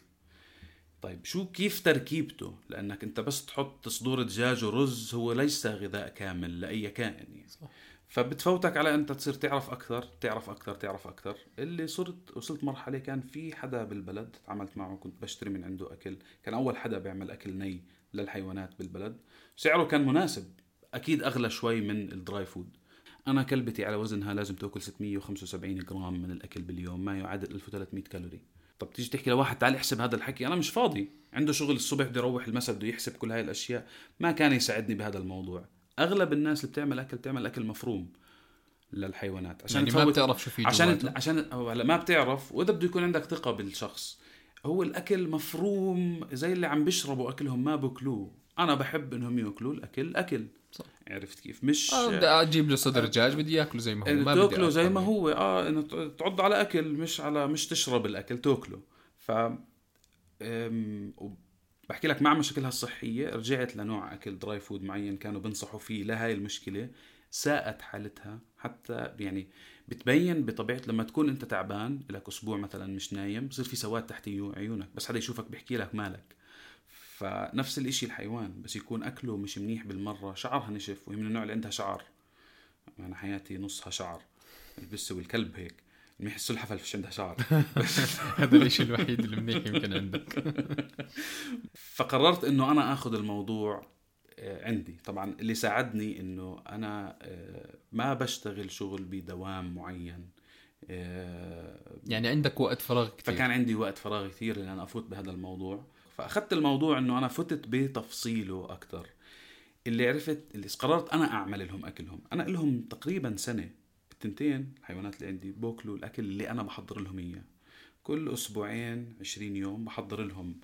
طيب شو كيف تركيبته؟ لأنك أنت بس تحط صدور دجاج ورز هو ليس غذاء كامل لأي كائن يعني. صح. فبتفوتك على أنت تصير تعرف أكثر تعرف أكثر تعرف أكثر. اللي صرت وصلت مرحلة كان في حدا بالبلد تعاملت معه كنت بشتري من عنده أكل. كان أول حدا بيعمل أكل ني للحيوانات بالبلد. سعره كان مناسب. أكيد أغلى شوي من ال dry food. أنا كلبتي على وزنها لازم تأكل 675 جرام من الأكل باليوم. ما يعادل 1300 كالوري. طب تيجي تحكي لواحد تعال احسب هذا الحكي. أنا مش فاضي. عنده شغل الصبح بده يروح المساء بده يحسب كل هاي الأشياء. ما كان يساعدني بهذا الموضوع. أغلب الناس اللي بتعمل أكل بتعمل اكل مفروم للحيوانات عشان يعني ما بتعرف شو في عشان جواته. عشان هلا ما بتعرف وإذا بده يكون عندك ثقة بالشخص هو الأكل مفروم زي اللي عم بيشربوا أكلهم ما باكلوه أنا بحب إنهم يأكلوا الأكل أكل صح. عرفت كيف مش آه بدي أجيب له صدر دجاج بدي يأكله زي ما هو ما بدي تاكله زي ما. هو آه إنه تعض على أكل مش على مش تشرب الأكل تأكله ف بحكي لك مع مشاكلها الصحية رجعت لنوع أكل dry food معين كانوا بنصحوا فيه لهاي المشكلة ساءت حالتها حتى يعني بتبين بطبيعة لما تكون أنت تعبان لك أسبوع مثلا مش نايم بصير في سواد تحت عيو- عيونك بس حدا يشوفك بيحكي لك مالك. فنفس الإشي الحيوان بس يكون أكله مش منيح بالمرة شعرها نشف وهي من النوع اللي عندها شعر. أنا حياتي نصها شعر البسه والكلب هيك. منيح السلحفاه فيش عندها شعر. هذا الشيء الوحيد اللي منيح يمكن عندك. فقررت إنه أنا آخذ الموضوع آه، عندي. طبعا اللي ساعدني إنه أنا آه، ما بشتغل شغل بدوام معين آه، يعني عندك وقت فراغ كثير فكان عندي وقت فراغ كثير ان أنا أفوت بهذا الموضوع. فأخذت الموضوع إنه أنا فتت بتفصيله أكثر اللي عرفت اللي قررت أنا أعمل لهم أكلهم. أنا لهم تقريبا سنة. التنتين الحيوانات اللي عندي بوكلوا الأكل اللي أنا بحضر لهم اياه كل أسبوعين 20 يوم بحضر لهم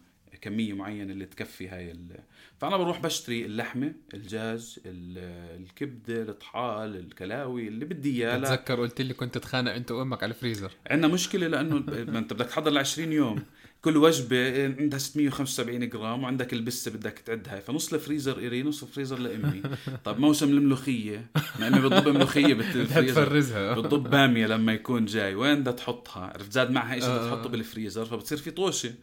كمية معينة اللي تكفي هاي ال... فأنا بروح بشتري اللحمة الدجاج ال- الكبدة الطحال الكلاوي اللي بدي اياه بتذكر قلت لي كنت تتخانق أنت وأمك على الفريزر. عندنا مشكلة لأنه ما أنت بدك تحضر ل 20 يوم. كل وجبة عندها 675 جرام وعندك البسة بدك تعدها. فنص الفريزر إلي نص الفريزر لأمي. طب موسم الملوخية. ما امي بتضب ملوخيه بالفريزر تفرزها. بتضب بامية لما يكون جاي. وين بدها تحطها؟ عرفت زاد معها شيء بدها آه. تحطه بالفريزر فبتصير في طوشة.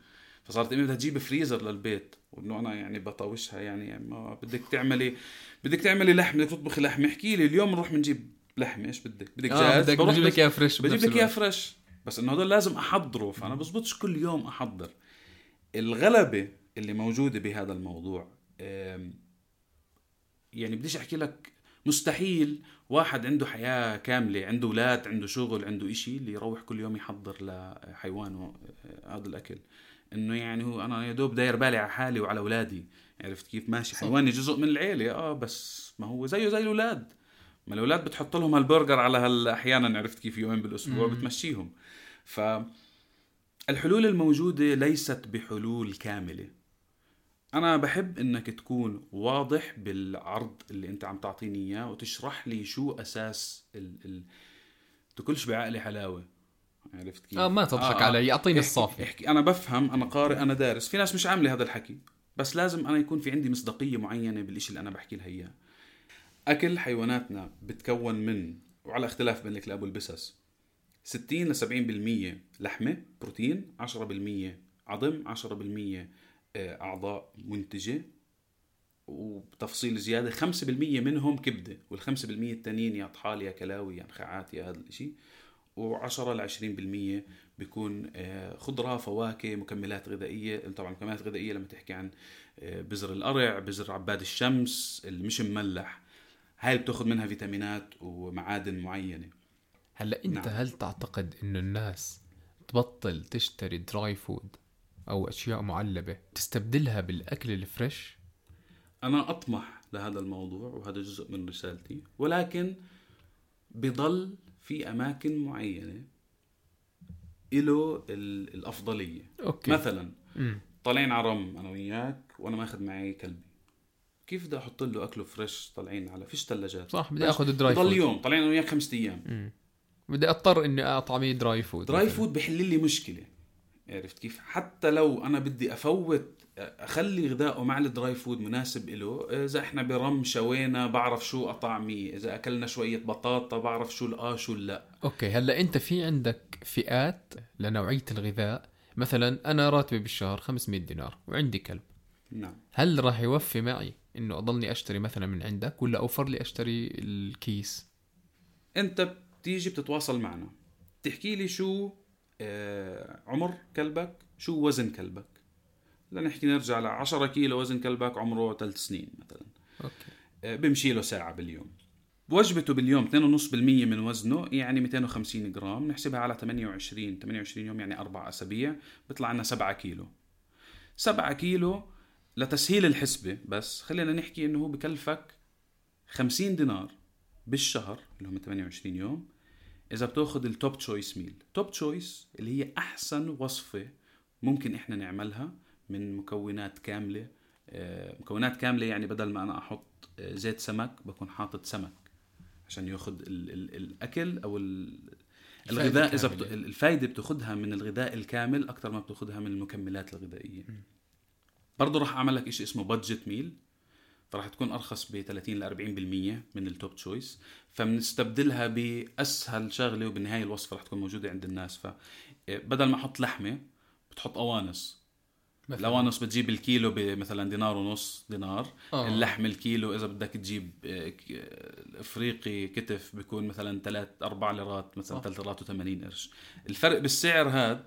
فصارت إمي بدها تجيب فريزر للبيت. وإنه أنا يعني بطاوشها يعني ما بدك تعملي بدك تعملي لحمة بدك تطبخي لحمة. احكي لي اليوم نروح بنجيب لحمة إيش بدك؟ بدك آه جاهز؟ بدك بروح بجيب لك إياها فريش بجيب لك اياه الوقت. فريش بس انه هذول لازم أحضره فأنا بزبطش كل يوم أحضر. الغلبة اللي موجودة بهذا الموضوع يعني بديش أحكي لك مستحيل واحد عنده حياة كاملة عنده أولاد عنده شغل عنده إشي اللي يروح كل يوم يحضر لحيوانه آه، هذا الأكل. إنه يعني هو أنا يا دوب داير بالي على حالي وعلى أولادي. عرفت كيف؟ ماشي صح. حيواني جزء من العيلة آه بس ما هو زيه زي الأولاد. ما الأولاد بتحط لهم هالبرجر على هال أحيانا عرفت كيف؟ يومين بالأسبوع مم. بتمشيهم. ف الحلول الموجودة ليست بحلول كاملة. أنا بحب إنك تكون واضح بالعرض اللي أنت عم تعطيني إياه وتشرح لي شو أساس ال... ال... تاكلش بعقلي حلاوة. عرفت كيف؟ آه ما تضحك علي أعطيني الصافي. احكي. أنا بفهم أنا قارئ أنا دارس. في ناس مش عاملة هذا الحكي بس لازم أنا يكون في عندي مصداقية معينة بالشيء اللي أنا بحكي لها إياه. أكل حيواناتنا بتكون من وعلى اختلاف بين الكلاب والبسس 60 ل 70% لحمة بروتين 10% عظم 10% آه، أعضاء منتجة وبتفصيل زيادة 5% منهم كبدة وال5% التانيين يا طحال يا كلاوي يا نخاعات يا هذا الشيء و10 ل 20% بيكون آه، خضرة فواكه مكملات غذائية. طبعا مكملات غذائية لما تحكي عن آه، بذر القرع بذر عباد الشمس اللي مش مملح هاي بتاخذ منها فيتامينات ومعادن معينة. هلا انت نعم. هل تعتقد إنه الناس تبطل تشتري dry food أو أشياء معلبة تستبدلها بالأكل ال fresh أنا أطمح لهذا الموضوع وهذا جزء من رسالتي ولكن بضل في أماكن معينة له ال- الأفضلية. okay. مثلا مم. طالعين على رم أنا وياك وأنا ماخذ معي كلبي. كيف بدي أحط له أكله fresh طالعين على؟ فيش ثلاجات. صح بدي آخذ dry ضل food يوم طالعين أنا وياك خمسة أيام. مم. بدي اضطر إني اطعميه dry food dry مثلاً. فود بحل لي مشكلة. عرفت كيف؟ حتى لو أنا بدي أفوت أخلي غذائه مع ال dry food مناسب له إذا إحنا برم شوينا بعرف شو اطعميه إذا أكلنا شوية بطاطا بعرف شو الاه شو اللا okay هلأ أنت في عندك فئات لنوعية الغذاء. مثلا أنا راتبي بالشهر 500 دينار وعندي كلب. نعم. هل راح يوفي معي إنه أضلني أشتري مثلا من عندك ولا أوفر لي أشتري الكيس؟ أنت بتيجي بتتواصل معنا. تحكي لي شو آه عمر كلبك شو وزن كلبك؟ لنحكي نرجع ل 10 كيلو وزن كلبك عمره 3 سنين مثلا. okay. آه، بمشي له ساعة باليوم. وجبته باليوم 2.5% من وزنه يعني 250 جرام نحسبها على 28 28 يوم يعني أربع أسابيع بيطلع لنا 7 كيلو. 7 كيلو لتسهيل الحسبة بس خلينا نحكي إنه هو بكلفك 50 دينار. بالشهر اللي هم 28 يوم إذا بتأخذ ال top choice meal top choice اللي هي أحسن وصفة ممكن إحنا نعملها من مكونات كاملة آه، مكونات كاملة يعني بدل ما أنا أحط آه، زيت سمك بكون حاطط سمك عشان يأخذ ال- ال- الأكل أو ال- الغذاء إذا. بت... الفائده بتأخذها من الغذاء الكامل أكثر ما بتأخذها من المكملات الغذائية. برضه راح أعمل لك شيء اسمه budget meal فراح تكون أرخص ب 30 ل 40% من ال top choice فبنستبدلها بأسهل شغلة وبالنهاية الوصفة راح تكون موجودة عند الناس فبدل ما أحط لحمة بتحط قوانص مثلاً. القوانص بتجيب الكيلو بمثلا دينار ونص دينار آه. اللحم الكيلو إذا بدك تجيب آه، آه، إفريقي كتف بيكون مثلا 3 4 ليرات مثلا صح. 3 ليرات و80 قرش الفرق بالسعر هاد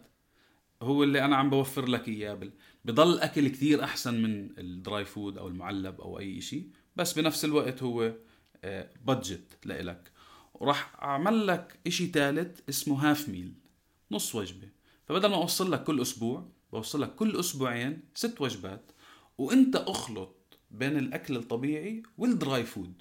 هو اللي أنا عم بوفر لك إياه بضل اكل كثير أحسن من ال dry food أو المعلب أو أي شيء بس بنفس الوقت هو budget لإلك. وراح أعمل لك إشي ثالث اسمه half meal نص وجبة. فبدل ما أوصل لك كل أسبوع بوصل لك كل أسبوعين ست وجبات وإنت أخلط بين الأكل الطبيعي وال dry food.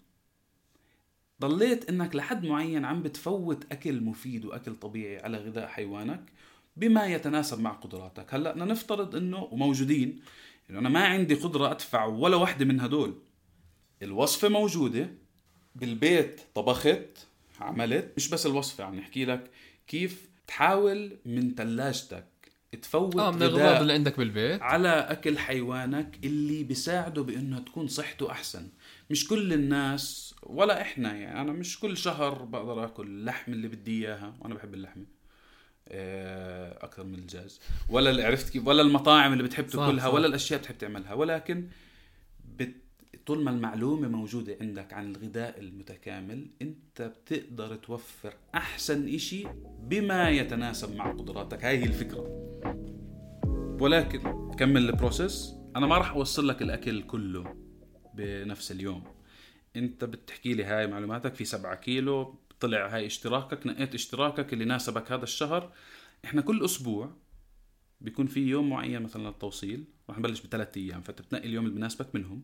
ضليت إنك لحد معين عم بتفوت أكل مفيد وأكل طبيعي على غذاء حيوانك بما يتناسب مع قدراتك. هلأ بدنا نفترض إنه وموجودين انه أنا ما عندي قدرة أدفع ولا واحدة من هدول. الوصفة موجودة بالبيت طبخت عملت مش بس الوصفة عم نحكي لك كيف تحاول من ثلاجتك تفوت آه من غذاء الاغراض اللي عندك بالبيت. على أكل حيوانك اللي بيساعده بإنه تكون صحته أحسن. مش كل الناس ولا إحنا يعني أنا مش كل شهر بقدر آكل اللحم اللي بدي إياها وأنا بحب اللحمة. أكثر من الدجاج ولا عرفت كيف؟ ولا المطاعم اللي بتحب تاكلها. ولا الأشياء بتحب تعملها. ولكن بت... طول ما المعلومة موجودة عندك عن الغذاء المتكامل أنت بتقدر توفر أحسن إشي بما يتناسب مع قدراتك. هاي هي الفكرة. ولكن كمل البروسيس. أنا ما راح أوصل لك الأكل كله بنفس اليوم. أنت بتحكي لي هاي معلوماتك في سبعة كيلو طلع هاي اشتراكك نقيت اشتراكك اللي ناسبك هذا الشهر. إحنا كل أسبوع بيكون في يوم معين مثلا للتوصيل راح نبلش بثلاث أيام فانت بتنقي اليوم اللي بناسبك منهم.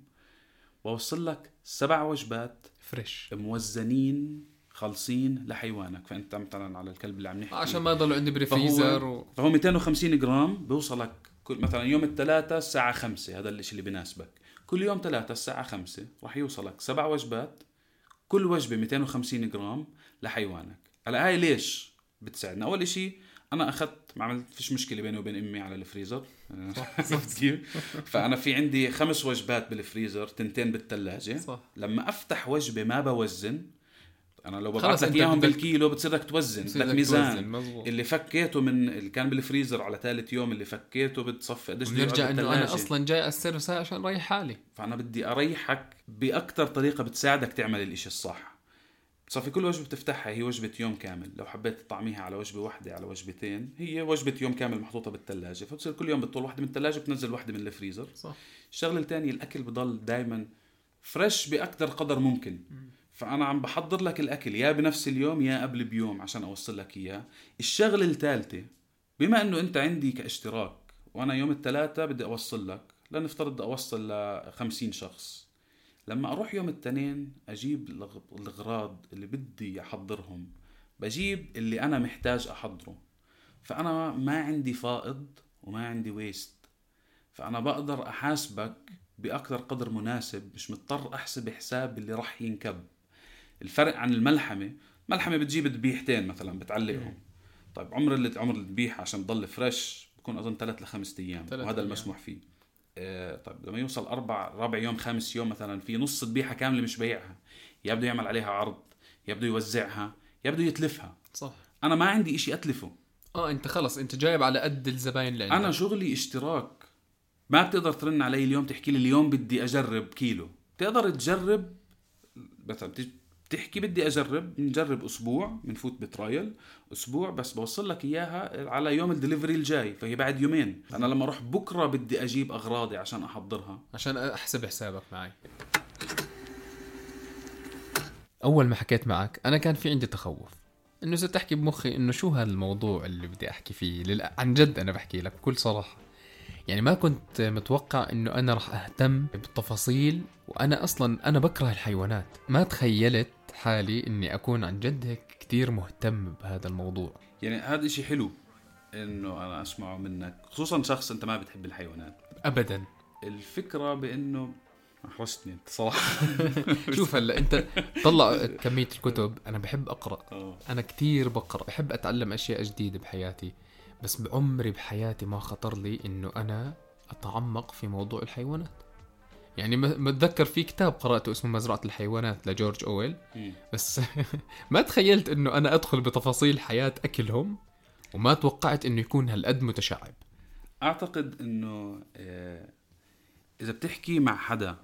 بوصل لك سبع وجبات fresh موزنين خالصين لحيوانك. فأنت مثلا على الكلب اللي عم نحكي. عشان ما يضلوا عندي بريفريزر و... فهو 250 جرام بيوصلك كل مثلا يوم الثلاثاء الساعة 5 هذا الشيء اللي بيناسبك كل يوم ثلاثة الساعة 5 راح يوصلك سبع وجبات كل وجبة 250 جرام لحيوانك. هلا هاي ليش بتساعدنا؟ أول شيء أنا أخذت ما عملت فيش مشكلة بيني وبين أمي على الفريزر. عرفت كيف؟ فأنا في عندي خمس وجبات بالفريزر تنتين بالثلاجه صح. لما أفتح وجبة ما بوزن أنا لو ببعث لك إياهم بالكيلو بتصير بدك توزن بدك ميزان. توزن، مزبوط. اللي فكيته من اللي كان بالفريزر على ثالث يوم اللي فكيته بتصفي قديش بنرجع إنه أنا. أصلا جاي هاي عشان أريح حالي. فأنا بدي أريحك باكثر طريقة بتساعدك تعمل الإشي الصح. صافي كل وجبة بتفتحها هي وجبة يوم كامل. لو حبيت تطعميها على وجبة واحدة على وجبتين هي وجبة يوم كامل محطوطة بالثلاجه فبتصير كل يوم بتطول واحدة من الثلاجه بتنزل واحدة من الفريزر. صح. الشغلة الثانية الأكل بضل دائما فريش باكثر قدر ممكن. فأنا عم بحضر لك الأكل يا بنفس اليوم يا قبل بيوم عشان أوصل لك إياه. الشغلة الثالثه بما إنه أنت عندي كاشتراك وأنا يوم الثلاثاء بدي أوصل لك لنفترض بدي أوصل ل 50 شخص. لما أروح يوم الاثنين أجيب الاغراض اللي بدي أحضرهم. بجيب اللي أنا محتاج أحضره. فأنا ما عندي فائض وما عندي ويست فأنا بقدر أحاسبك باكثر قدر مناسب مش مضطر أحسب حساب اللي راح ينكب. الفرق عن الملحمة ملحمة بتجيب ذبيحتين مثلا بتعلقهم. طيب عمر اللي عمر الذبيحه عشان تضل فريش بكون أظن ثلاث لخمس أيام وهذا. المسموح فيه. آه طيب لما يوصل أربع رابع يوم خامس يوم مثلا في نص ذبيحه كاملة مش بيعها يا بده يعمل عليها عرض يا بده يوزعها يا بده يتلفها. صح. أنا ما عندي إشي أتلفه. آه أنت خلص أنت جايب على قد الزباين اللي عندك أنا شغلي اشتراك. ما بتقدر ترن علي اليوم تحكي لي اليوم بدي أجرب كيلو. بتقدر تجرب مثلا بتحكي بدي أجرب نجرب أسبوع بنفوت بترايل أسبوع بس بوصل لك إياها على يوم الدليفري الجاي فهي بعد يومين. أنا لما أروح بكرة بدي أجيب أغراضي عشان أحضرها. عشان أحسب حسابك معي. أول ما حكيت معك أنا كان في عندي تخوف. إنه صرت احكي بمخي إنه شو هالموضوع اللي بدي أحكي فيه؟ لل... عن جد أنا بحكي لك بكل صراحة. يعني ما كنت متوقع إنه أنا راح أهتم بالتفاصيل وأنا أصلا أنا بكره الحيوانات. ما تخيلت حالي إني أكون عن جد هيك كثير مهتم بهذا الموضوع. يعني هذا إشي حلو إنه أنا أسمعه منك خصوصا شخص أنت ما بتحب الحيوانات. ابدا. الفكرة بإنه أحرجتني أنت صراحة. شوف هلأ أنت طلع كمية الكتب أنا بحب أقرأ. آه. أنا كتير بقرأ بحب أتعلم أشياء جديدة بحياتي. بس بعمري بحياتي ما خطر لي إنه أنا أتعمق في موضوع الحيوانات. يعني متذكر في كتاب قرأته اسمه مزرعة الحيوانات لجورج أويل. مم. بس ما تخيلت إنه أنا أدخل بتفاصيل حياة أكلهم وما توقعت إنه يكون هالقد متشعب. أعتقد إنه آه، إذا بتحكي مع حدا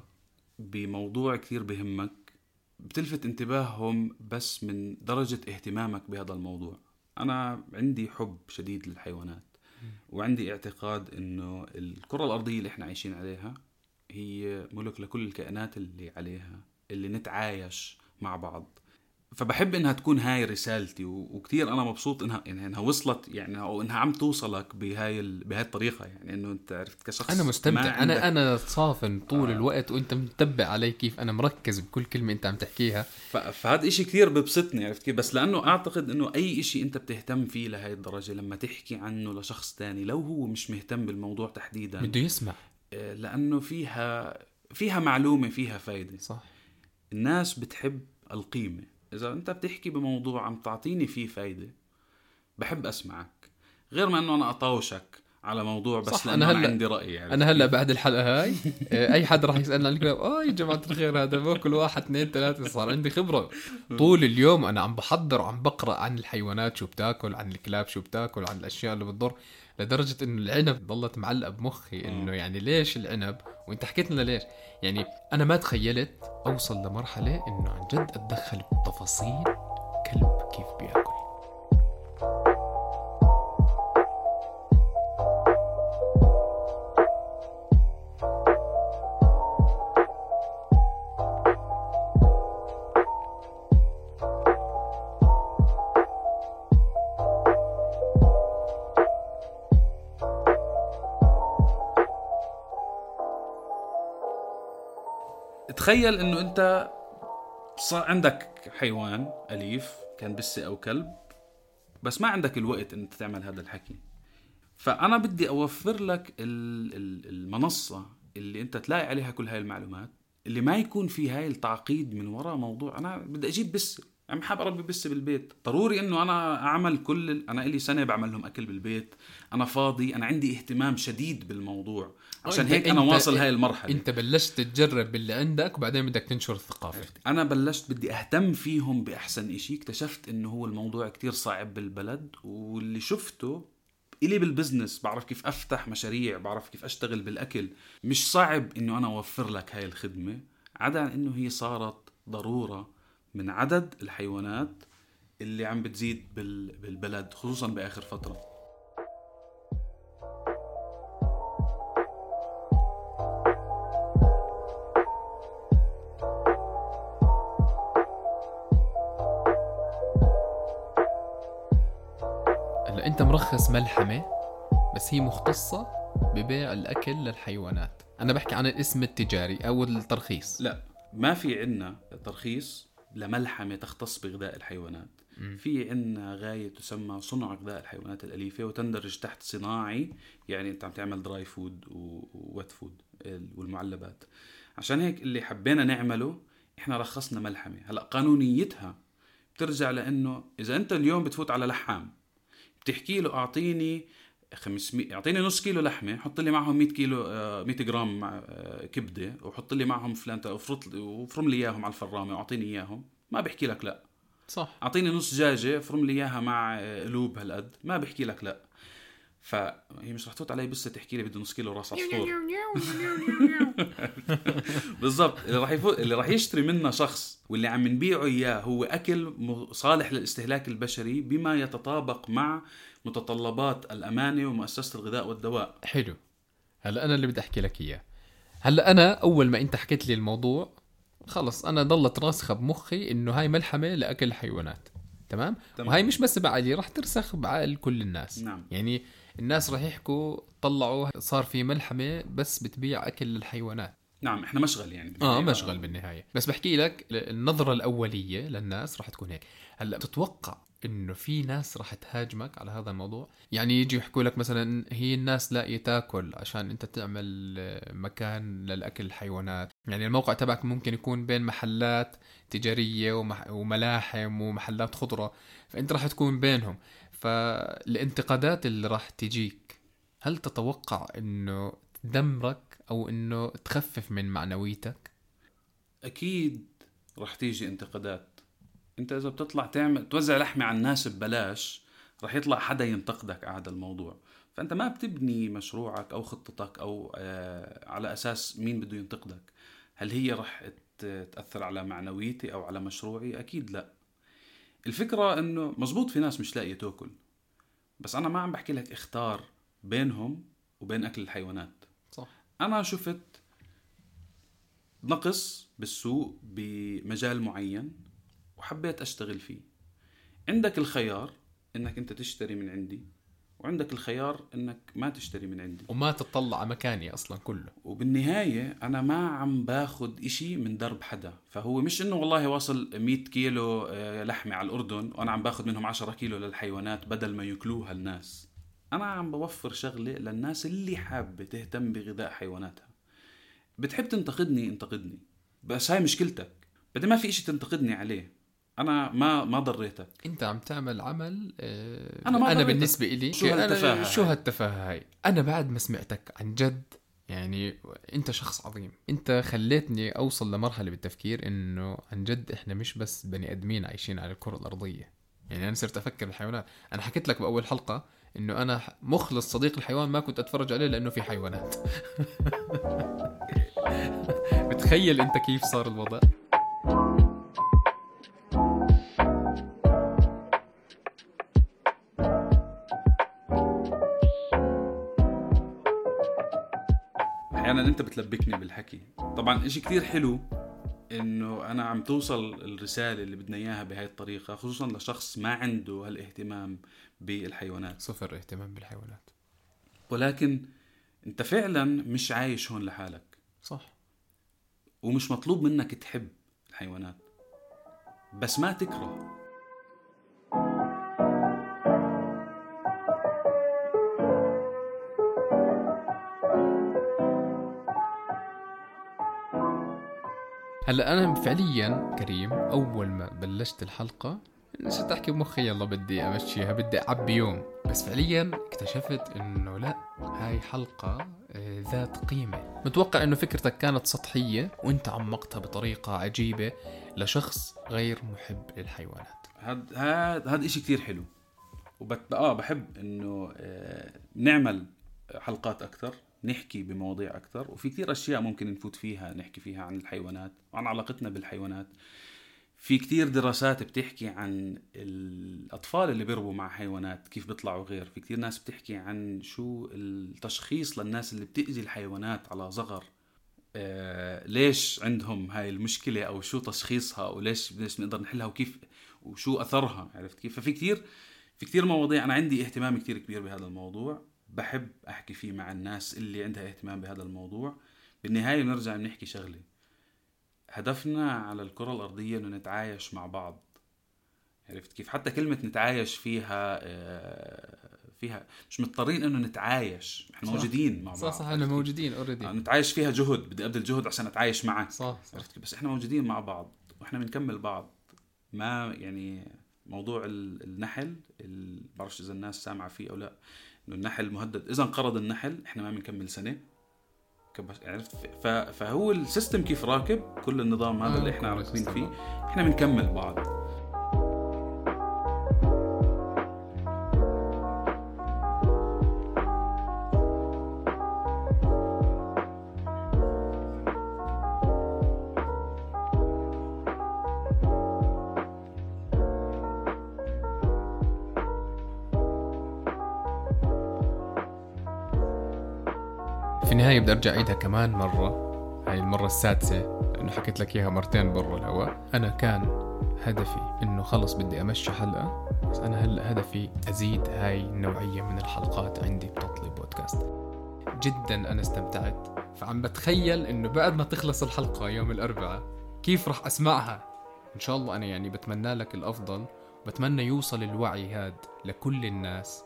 بموضوع كثير بهمك بتلفت انتباههم بس من درجة اهتمامك بهذا الموضوع. أنا عندي حب شديد للحيوانات وعندي اعتقاد أنه الكرة الأرضية اللي إحنا عايشين عليها هي ملك لكل الكائنات اللي عليها اللي نتعايش مع بعض. فبحب إنها تكون هاي رسالتي وكثير أنا مبسوط إنها يعني إنها وصلت يعني أو إنها عم توصلك بهاي ال... بهاي الطريقة. يعني إنه أنت عرفت كشخص أنا مستمتع. أنا أنا صافن طول آه. الوقت وأنت متبع علي كيف أنا مركز بكل كلمة أنت عم تحكيها. ف... فهذا إشي كثير ببسطني عرفت كيف؟ بس لأنه أعتقد إنه أي إشي أنت بتهتم فيه لهي الدرجة لما تحكي عنه لشخص تاني لو هو مش مهتم بالموضوع تحديدا بده يسمع. لأنه فيها فيها معلومة فيها فايدة. صح. الناس بتحب القيمة. إذا أنت بتحكي بموضوع عم تعطيني فيه فايدة بحب أسمعك. غير ما أنه أنا أطاوشك على موضوع بس صح، أنا, هلأ- عندي رأي يعني. أنا هلأ بعد الحلقة هاي آه، أي حد راح يسالني عن الكلاب آه يا جماعة الخير هذا باكل واحد اثنين ثلاثة صار عندي خبرة. طول اليوم أنا عم بحضر وعم بقرأ عن الحيوانات شو بتاكل عن الكلاب شو بتاكل عن الأشياء اللي بتضر. لدرجة إنه العنب ضلت معلقة بمخي إنه يعني ليش العنب؟ وأنت حكيت لنا ليش. يعني أنا ما تخيلت أوصل لمرحلة إنه عن جد أتدخل بتفاصيل كلب كيف بيأكل. تخيل أنه أنت صار عندك حيوان أليف كان بسة أو كلب بس ما عندك الوقت أن تعمل هذا الحكي. فأنا بدي أوفر لك ال- ال- المنصة اللي أنت تلاقي عليها كل هاي المعلومات اللي ما يكون في هاي التعقيد من وراء موضوع. أنا بدي أجيب بسة عم حاب اربي بس بالبيت؟ ضروري إنه أنا أعمل كل أنا لي سنة بعمل لهم أكل بالبيت. أنا فاضي أنا عندي اهتمام شديد بالموضوع. عشان هيك أنا واصل هاي المرحلة. أنت بلشت تجرب باللي عندك وبعدين بدك تنشر الثقافة. أنا بلشت بدي أهتم فيهم بأحسن إشي. اكتشفت إنه هو الموضوع كتير صعب بالبلد واللي شفته إلي بالبزنس بعرف كيف أفتح مشاريع بعرف كيف أشتغل بالأكل. مش صعب إنه أنا أوفر لك هاي الخدمة عدا عن إنه هي صارت ضرورة. من عدد الحيوانات اللي عم بتزيد بال- بالبلد خصوصا بآخر فترة. هلا أنت مرخص ملحمة بس هي مختصة ببيع الأكل للحيوانات. أنا بحكي عن الاسم التجاري أو الترخيص. لا ما في عنا ترخيص لملحمة تختص بغذاء الحيوانات. في عنا غاية تسمى صنع غذاء الحيوانات الأليفة وتندرج تحت صناعي يعني أنت عم تعمل dry food و wet food والمعلبات. عشان هيك اللي حبينا نعمله إحنا رخصنا ملحمة. هلأ قانونيتها بترجع لأنه إذا أنت اليوم بتفوت على لحام بتحكي له أعطيني 500 اعطيني نص كيلو لحمة حط لي معهم 100 كيلو آه، 100 جرام مع- آه، كبدة وحط لي معهم فلان وفرط وفرم لي إياهم على الفرامة وأعطيني إياهم. ما بحكي لك لا. صح. أعطيني نص دجاجه فرم لي إياها مع آه، قلوب هالقد. ما بحكي لك لا. فهي مش رح تفوت علي بس تحكي لي بده نص كيلو راس عصفور. بالضبط. اللي راح يفوت اللي راح يشتري منا شخص واللي عم نبيعه إياه هو أكل صالح للاستهلاك البشري بما يتطابق مع متطلبات الأمانة ومؤسسة الغذاء والدواء. حلو. هلا أنا اللي بدي أحكي لك إياه. هلا أنا أول ما أنت حكيت لي الموضوع خلص أنا ضلت راسخه بمخي إنه هاي ملحمة لأكل الحيوانات. تمام؟ تمام. وهي مش بس بعقلي راح ترسخ بعقل كل الناس. نعم. يعني الناس راح يحكوا طلعوا صار في ملحمة بس بتبيع أكل للحيوانات. نعم إحنا مشغل يعني. آه. مشغل بالنهاية. بس بحكي لك النظرة الأولية للناس راح تكون هيك. هلا تتوقع إنه في ناس راح تهاجمك على هذا الموضوع؟ يعني يجي يحكوا لك مثلا هي الناس لاقيه تاكل عشان أنت تعمل آه، مكان للأكل الحيوانات. يعني الموقع تبعك ممكن يكون بين محلات تجارية. وملاحم ومحلات خضرة فأنت راح تكون بينهم. فالانتقادات اللي راح تجيك هل تتوقع إنه تدمرك أو إنه تخفف من معنويتك؟ أكيد رح تيجي انتقادات. انت اذا بتطلع تعمل توزع لحمة على الناس ببلاش رح يطلع حدا ينتقدك على هذا الموضوع. فأنت ما بتبني مشروعك أو خطتك أو آه على أساس مين بده ينتقدك. هل هي رح تأثر على معنويتي أو على مشروعي؟ أكيد لا. الفكرة إنه مزبوط في ناس مش لاقية تأكل. بس أنا ما عم بحكي لك اختار بينهم وبين أكل الحيوانات. صح. أنا شفت نقص بالسوق بمجال معين. وحبيت أشتغل فيه. عندك الخيار إنك أنت تشتري من عندي وعندك الخيار إنك ما تشتري من عندي. وما تطلع على مكاني أصلا كله. وبالنهاية أنا ما عم باخد إشي من درب حدا. فهو مش إنه والله واصل 100 كيلو آه، لحمة على الأردن وأنا عم باخد منهم 10 كيلو للحيوانات بدل ما يأكلوها الناس. أنا عم بوفر شغلة للناس اللي حابة تهتم بغذاء حيواناتها. بتحب تنتقدني انتقدني. بس هاي مشكلتك. بدي ما في إشي تنتقدني عليه أنا ما ما ضريتك أنت عم تعمل عمل آه، أنا ما أنا ضريتك. بالنسبة لي شو هالتفاهة شو هاي؟ هالتفاهة هاي؟ أنا بعد ما سمعتك عن جد يعني أنت شخص عظيم. أنت خليتني أوصل لمرحلة بالتفكير إنه عن جد إحنا مش بس بني آدمين عايشين على الكرة الأرضية. يعني أنا صرت أفكر بالحيوانات. أنا حكيت لك بأول حلقة إنه أنا مخلص صديق الحيوان ما كنت أتفرج عليه لأنه في حيوانات. بتخيل أنت كيف صار الوضع. أحيانا انت بتلبكني بالحكي. طبعا إشي كتير حلو إنه أنا عم توصل الرسالة اللي بدنا إياها بهاي الطريقة خصوصا لشخص ما عنده هالاهتمام بالحيوانات. صفر اهتمام بالحيوانات. ولكن أنت فعلا مش عايش هون لحالك. صح. ومش مطلوب منك تحب الحيوانات. بس ما تكره. هلا أنا فعليا كريم أول ما بلشت الحلقة صرت أحكي بمخي يلا بدي أمشيها بدي أعبي يوم. بس فعليا اكتشفت إنه لا هاي حلقة آه، ذات قيمة. متوقع إنه فكرتك كانت سطحية وإنت عمقتها بطريقة عجيبة لشخص غير محب للحيوانات. هاد هاد هاد إشي كتير حلو. وبت آه بحب إنه آه نعمل حلقات أكثر نحكي بمواضيع أكثر وفي كتير أشياء ممكن نفوت فيها نحكي فيها عن الحيوانات وعن علاقتنا بالحيوانات. في كتير دراسات بتحكي عن الأطفال اللي بيربوا مع حيوانات كيف بيطلعوا غير. في كتير ناس بتحكي عن شو التشخيص للناس اللي بتأذي الحيوانات على صغر. آه، ليش عندهم هاي المشكلة أو شو تشخيصها أو ليش نقدر نحلها وكيف وشو أثرها عرفت كيف؟ ففي كتير في كتير مواضيع أنا عندي اهتمام كتير كبير بهذا الموضوع. بحب أحكي فيه مع الناس اللي عندها اهتمام بهذا الموضوع. بالنهاية بنرجع بنحكي شغلة. هدفنا على الكرة الأرضية إنه نتعايش مع بعض. عرفت كيف؟ حتى كلمة نتعايش فيها آه، فيها مش مضطرين إنه نتعايش. إحنا صح. موجودين مع بعض. صح صح إحنا؟ موجودين اوريدي آه، نتعايش فيها جهد. بدي أبذل جهد عشان أتعايش معك. صح صح. عرفت كيف؟ بس إحنا موجودين مع بعض وإحنا بنكمل بعض. ما يعني موضوع ال- النحل ال- بعرفش إذا الناس سامعة فيه أو لا. إنه النحل مهدد. إذا انقرض النحل إحنا ما بنكمل سنة. عرفت؟ فهو السيستم كيف راكب كل النظام هذا آه، اللي إحنا كل راكبين فيه إحنا بنكمل بعض. النهاية بدي أرجع أعيدها كمان مرة. هاي المرة السادسة لأنه حكيت لك إياها مرتين برا الهواء. أنا كان هدفي إنه خلص بدي أمشي حلقة بس أنا هلأ هدفي أزيد هاي النوعية من الحلقات عندي بتطلي بودكاست. جدا أنا استمتعت. فعم بتخيل إنه بعد ما تخلص الحلقة يوم الأربعاء كيف راح أسمعها؟ إن شاء الله أنا يعني بتمنى لك الأفضل. بتمنى يوصل الوعي هاد لكل الناس.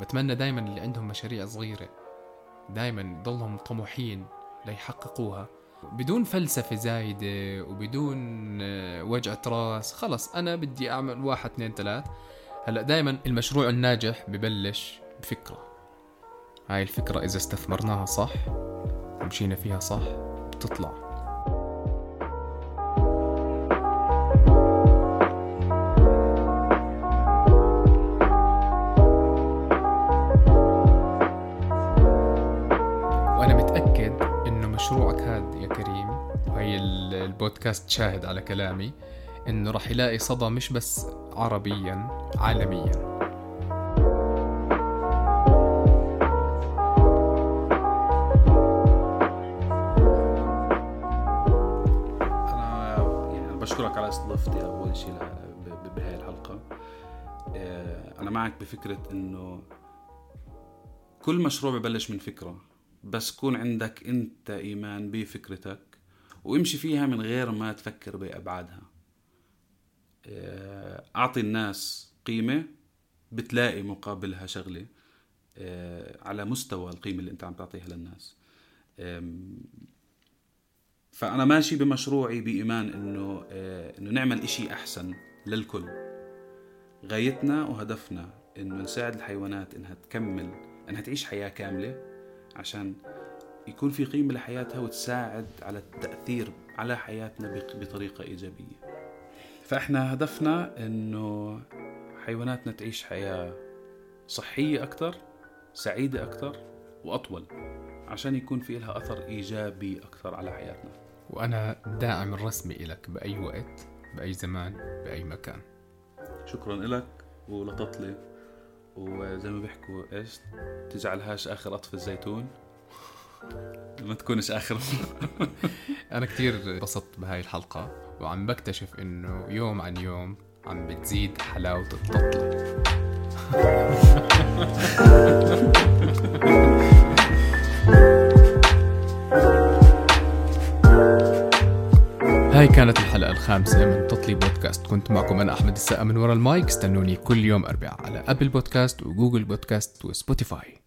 بتمنى دايما اللي عندهم مشاريع صغيرة. دايما ضلهم طموحين ليحققوها بدون فلسفة زايدة وبدون آه، وجعة راس خلص أنا بدي أعمل واحد اثنين ثلاث. هلأ دائما المشروع الناجح ببلش بفكرة. هاي الفكرة إذا استثمرناها صح ومشينا فيها صح بتطلع. البودكاست شاهد على كلامي إنه راح يلاقي صدى مش بس عربيا عالميا. أنا يعني بشكرك على استضافتي أول شيء بهاي الحلقة. آه، أنا معك بفكرة إنه كل مشروع ببلش من فكرة بس كون عندك أنت إيمان بفكرتك وامشي فيها من غير ما تفكر بأبعادها. آه، أعطي الناس قيمة بتلاقي مقابلها شغلة آه، على مستوى القيمة اللي أنت عم تعطيها للناس. آم، فأنا ماشي بمشروعي بإيمان إنه آه، إنه نعمل إشي أحسن للكل. غايتنا وهدفنا إنه نساعد الحيوانات إنها تكمل إنها تعيش حياة كاملة عشان يكون في قيمة لحياتها وتساعد على التأثير على حياتنا بطريقة إيجابية. فإحنا هدفنا إنه حيواناتنا تعيش حياة صحية أكثر سعيدة أكثر وأطول عشان يكون في لها أثر إيجابي أكثر على حياتنا. وأنا داعم الرسمي إلك بأي وقت بأي زمان بأي مكان. شكرا لك ولططلي وزي ما بيحكوا إيش تجعلهاش آخر قطف الزيتون؟ ما تكونش آخر أنا كتير انبسطت بهاي الحلقة وعم بكتشف إنه يوم عن يوم عم بتزيد حلاوة التطلة هاي كانت الحلقة الخامسة من تطلي بودكاست. كنت معكم أنا أحمد السقا من ورا المايك. استنوني كل يوم أربعاء على أبل بودكاست وجوجل بودكاست وسبوتيفاي.